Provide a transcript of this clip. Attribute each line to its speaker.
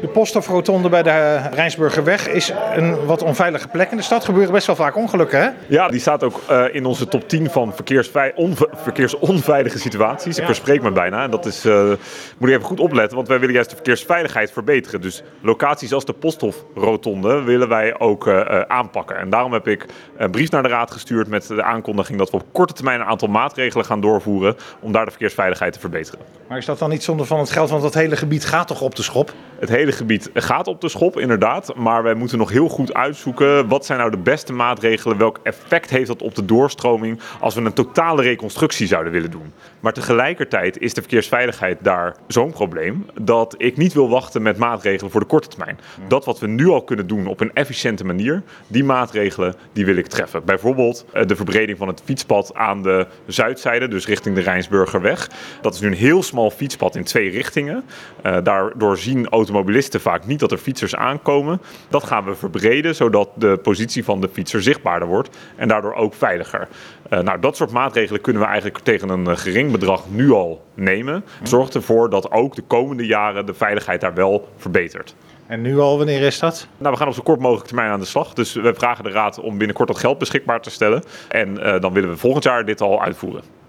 Speaker 1: De postofrotonde bij de Rijnsburgerweg is een wat onveilige plek in de stad. Gebeuren best wel vaak ongelukken, hè?
Speaker 2: Ja, die staat ook uh, in onze top 10 van verkeersonveilige situaties. Ik verspreek me bijna. En dat is, uh, moet je even goed opletten, want wij willen juist de verkeersveiligheid verbeteren. Dus locaties als de Posthofrotonde willen wij ook uh, aanpakken. En daarom heb ik een brief naar de Raad gestuurd met de aankondiging dat we op korte termijn een aantal maatregelen gaan doorvoeren om daar de verkeersveiligheid te verbeteren.
Speaker 1: Maar is dat dan niet zonder van het geld? Want dat hele gebied gaat toch op de schop?
Speaker 2: Het hele gebied gaat op de schop, inderdaad. Maar wij moeten nog heel goed uitzoeken wat zijn nou de beste maatregelen. Welk effect heeft dat op de doorstroming als we een totale reconstructie zouden willen doen. Maar tegelijkertijd is de verkeersveiligheid daar zo'n probleem dat ik niet wil wachten met maatregelen voor de korte termijn. Dat wat we nu al kunnen doen op een efficiënte manier, die maatregelen die wil ik treffen. Bijvoorbeeld eh, de verbreding van het fietspad aan de zuidzijde, dus richting de Rijnsburgerweg. Dat is nu een heel smal fietspad in twee richtingen. Uh, daardoor zien automobilisten vaak niet dat er fietsers aankomen. Dat gaan we verbreden, zodat de positie van de fietser zichtbaarder wordt en daardoor ook veiliger. Uh, nou, dat soort maatregelen kunnen we eigenlijk tegen een gering bedrag nu al nemen. Zorgt ervoor dat ook de komende jaren de veiligheid daar wel verbetert.
Speaker 1: En nu al, wanneer is dat?
Speaker 2: Nou, we gaan op zo kort mogelijk termijn aan de slag. Dus we vragen de Raad om binnenkort dat geld beschikbaar te stellen. En uh, dan willen we volgend jaar dit al uitvoeren.